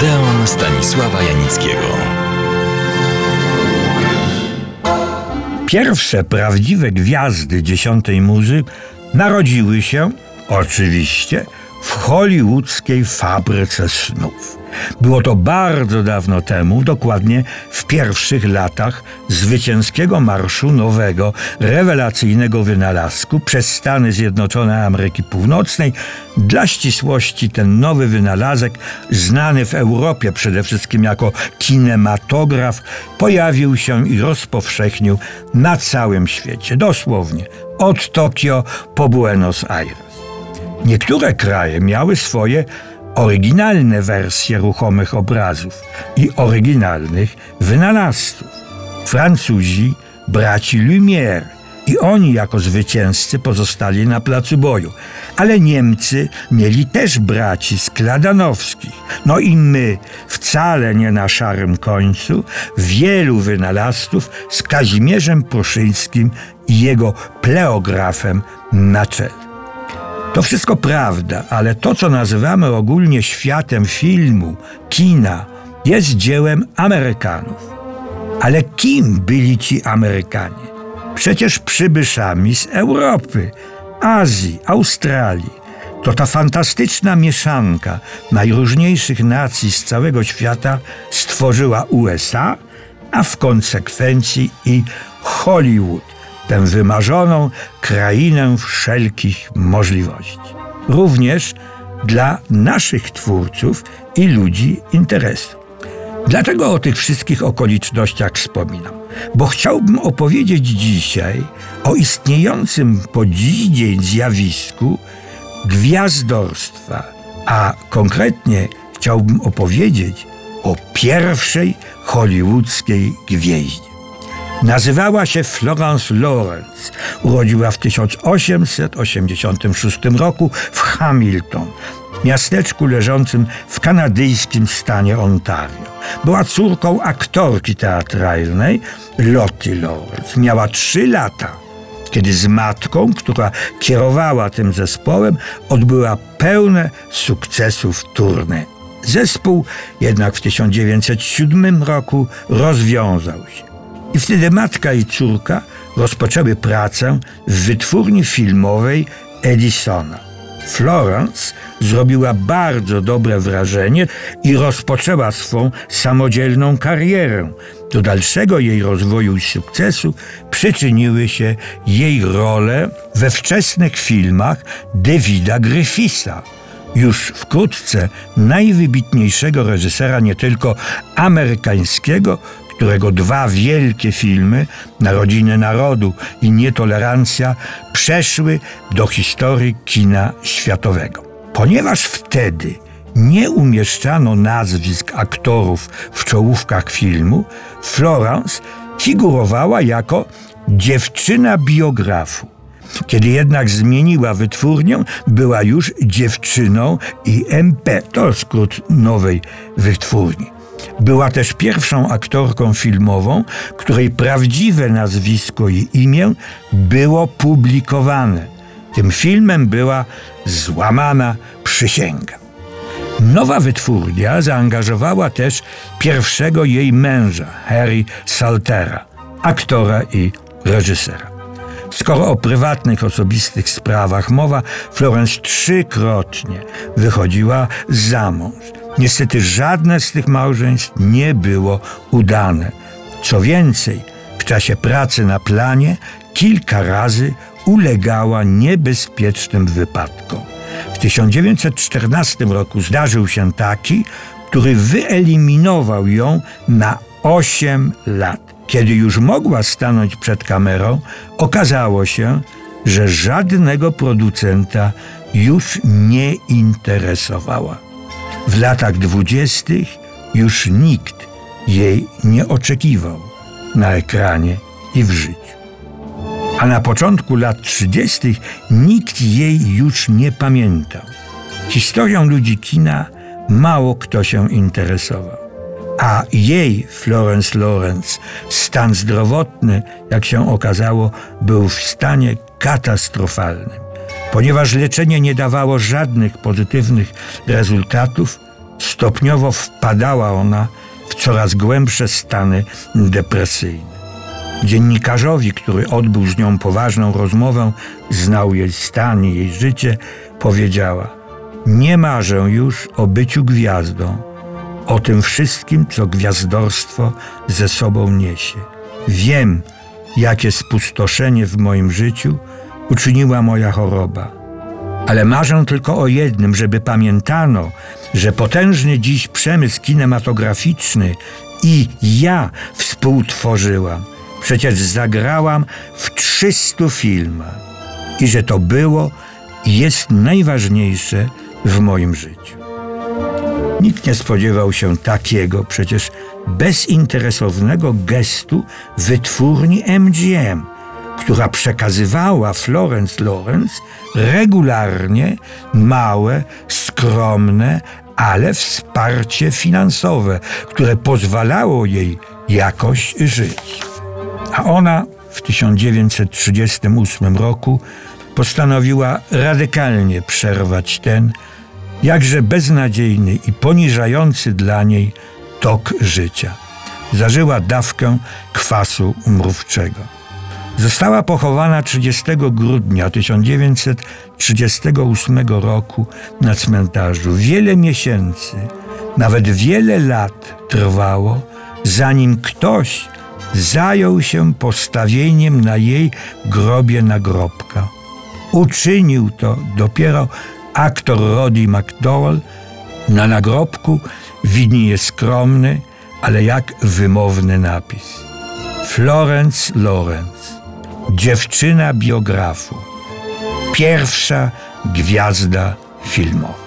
Odeon Stanisława Janickiego. Pierwsze prawdziwe gwiazdy dziesiątej muzy narodziły się, oczywiście, hollywoodzkiej fabryce snów. Było to bardzo dawno temu, dokładnie w pierwszych latach zwycięskiego marszu nowego, rewelacyjnego wynalazku przez Stany Zjednoczone Ameryki Północnej. Dla ścisłości ten nowy wynalazek, znany w Europie przede wszystkim jako kinematograf, pojawił się i rozpowszechnił na całym świecie, dosłownie od Tokio po Buenos Aires. Niektóre kraje miały swoje oryginalne wersje ruchomych obrazów i oryginalnych wynalazców. Francuzi, braci Lumière, i oni jako zwycięzcy pozostali na placu boju. Ale Niemcy mieli też braci Skladanowskich. No i my, wcale nie na szarym końcu, wielu wynalazców z Kazimierzem Pruszyńskim i jego pleografem na czele. To wszystko prawda, ale to, co nazywamy ogólnie światem filmu, kina, jest dziełem Amerykanów. Ale kim byli ci Amerykanie? Przecież przybyszami z Europy, Azji, Australii. To ta fantastyczna mieszanka najróżniejszych nacji z całego świata stworzyła USA, a w konsekwencji i Hollywood tę wymarzoną krainę wszelkich możliwości. Również dla naszych twórców i ludzi interesu. Dlaczego o tych wszystkich okolicznościach wspominam? Bo chciałbym opowiedzieć dzisiaj o istniejącym po dziś dzień zjawisku gwiazdorstwa, a konkretnie chciałbym opowiedzieć o pierwszej hollywoodzkiej gwieździe. Nazywała się Florence Lawrence. Urodziła w 1886 roku w Hamilton, miasteczku leżącym w kanadyjskim stanie Ontario. Była córką aktorki teatralnej Lottie Lawrence. Miała trzy lata, kiedy z matką, która kierowała tym zespołem, odbyła pełne sukcesów turne. Zespół jednak w 1907 roku rozwiązał się. I wtedy matka i córka rozpoczęły pracę w wytwórni filmowej Edisona. Florence zrobiła bardzo dobre wrażenie i rozpoczęła swą samodzielną karierę. Do dalszego jej rozwoju i sukcesu przyczyniły się jej role we wczesnych filmach Davida Griffitha już wkrótce najwybitniejszego reżysera nie tylko amerykańskiego, którego dwa wielkie filmy, Narodziny Narodu i Nietolerancja, przeszły do historii kina światowego. Ponieważ wtedy nie umieszczano nazwisk aktorów w czołówkach filmu, Florence figurowała jako dziewczyna biografu. Kiedy jednak zmieniła wytwórnię, była już dziewczyną IMP, to skrót nowej wytwórni. Była też pierwszą aktorką filmową, której prawdziwe nazwisko i imię było publikowane. Tym filmem była Złamana Przysięga. Nowa wytwórnia zaangażowała też pierwszego jej męża, Harry Saltera, aktora i reżysera. Skoro o prywatnych, osobistych sprawach mowa, Florence trzykrotnie wychodziła za mąż. Niestety żadne z tych małżeństw nie było udane. Co więcej, w czasie pracy na planie kilka razy ulegała niebezpiecznym wypadkom. W 1914 roku zdarzył się taki, który wyeliminował ją na 8 lat. Kiedy już mogła stanąć przed kamerą, okazało się, że żadnego producenta już nie interesowała. W latach dwudziestych już nikt jej nie oczekiwał na ekranie i w życiu. A na początku lat trzydziestych nikt jej już nie pamiętał. Historią ludzi kina mało kto się interesował. A jej, Florence Lawrence, stan zdrowotny, jak się okazało, był w stanie katastrofalnym. Ponieważ leczenie nie dawało żadnych pozytywnych rezultatów, Stopniowo wpadała ona w coraz głębsze stany depresyjne. Dziennikarzowi, który odbył z nią poważną rozmowę, znał jej stan i jej życie, powiedziała: Nie marzę już o byciu gwiazdą, o tym wszystkim, co gwiazdorstwo ze sobą niesie. Wiem, jakie spustoszenie w moim życiu uczyniła moja choroba. Ale marzę tylko o jednym, żeby pamiętano, że potężny dziś przemysł kinematograficzny i ja współtworzyłam. Przecież zagrałam w 300 filmach i że to było i jest najważniejsze w moim życiu. Nikt nie spodziewał się takiego przecież bezinteresownego gestu wytwórni MGM, która przekazywała Florence Lawrence regularnie małe, skromne, ale wsparcie finansowe, które pozwalało jej jakoś żyć. A ona w 1938 roku postanowiła radykalnie przerwać ten, jakże beznadziejny i poniżający dla niej tok życia. Zażyła dawkę kwasu mrówczego. Została pochowana 30 grudnia 1938 roku na cmentarzu. Wiele miesięcy, nawet wiele lat trwało, zanim ktoś zajął się postawieniem na jej grobie nagrobka. Uczynił to dopiero aktor Roddy McDowell. Na nagrobku widnieje skromny, ale jak wymowny napis. Florence Lawrence, dziewczyna biografu, pierwsza gwiazda filmowa.